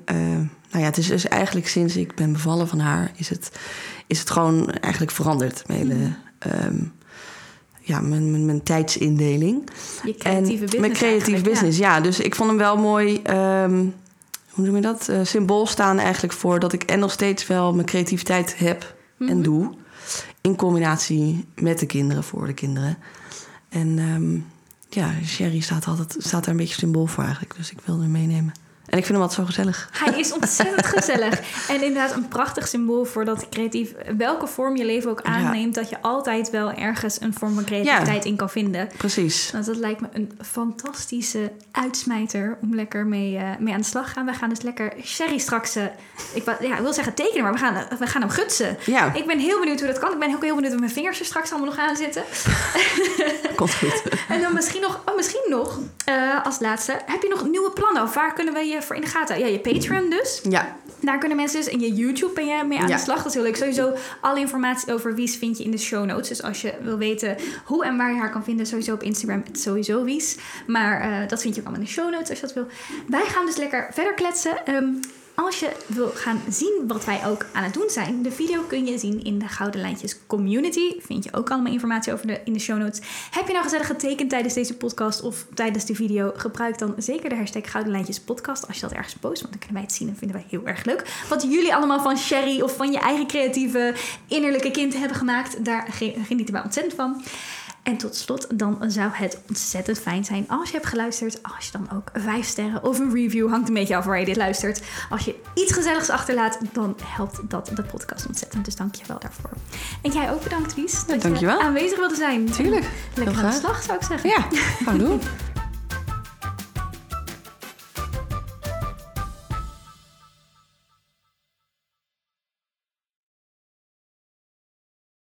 nou ja, het is dus eigenlijk sinds ik ben bevallen van haar, is het, is het gewoon eigenlijk veranderd. Mijn hele, Mhm. ehm, ja, mijn, mijn, mijn tijdsindeling. Je creatieve business Mijn creatieve business, ja. Dus ik vond hem wel mooi. ehm, hoe noem je dat? Eh, symbool staan eigenlijk voor dat ik en nog steeds wel mijn creativiteit heb Mhm. en doe. In combinatie met de kinderen, voor de kinderen. En ehm, ja, Sherry staat, altijd, staat daar een beetje symbool voor eigenlijk. Dus ik wilde hem meenemen. En ik vind hem altijd zo gezellig. Hij is ontzettend gezellig. En inderdaad een prachtig symbool voor dat creatief... welke vorm je leven ook aanneemt... dat je altijd wel ergens een vorm van creativiteit in kan vinden. Precies. Want dat lijkt me een fantastische uitsmijter... om lekker mee, uh, mee aan de slag te gaan. We gaan dus lekker Sherry straks... Uh, ik, ja, ik wil zeggen tekenen, maar we gaan, we gaan hem gutsen. Ja. Ik ben heel benieuwd hoe dat kan. Ik ben ook heel benieuwd hoe mijn vingers er straks allemaal nog aan zitten. Komt goed. en dan misschien nog, oh, misschien nog uh, als laatste... heb je nog nieuwe plannen? Of waar kunnen we je voor in de gaten? Ja, je Patreon dus. Ja. Daar kunnen mensen dus... En je YouTube ben je mee aan ja. de slag. Dat is heel leuk. Sowieso alle informatie over Wies vind je in de show notes. Dus als je wil weten hoe en waar je haar kan vinden... sowieso op Instagram, het sowieso Wies. Maar uh, dat vind je ook allemaal in de show notes als je dat wil. Wij gaan dus lekker verder kletsen. Um, als je wil gaan zien wat wij ook aan het doen zijn, de video kun je zien in de Gouden Lijntjes Community. Vind je ook allemaal informatie over de, in de show notes. Heb je nou gezellig getekend tijdens deze podcast of tijdens de video? Gebruik dan zeker de hashtag Gouden Lijntjes Podcast als je dat ergens post, want dan kunnen wij het zien en vinden wij heel erg leuk. Wat jullie allemaal van Sherry of van je eigen creatieve innerlijke kind hebben gemaakt, daar genieten wij ontzettend van. En tot slot, dan zou het ontzettend fijn zijn als je hebt geluisterd. Als je dan ook vijf sterren of een review, hangt een beetje af waar je dit luistert. Als je iets gezelligs achterlaat, dan helpt dat de podcast ontzettend. Dus dank je wel daarvoor. En jij ook bedankt, Wies. Dat ja, je aanwezig wilde zijn. Tuurlijk. Lekker aan de slag, zou ik zeggen. Ja, gaan doen.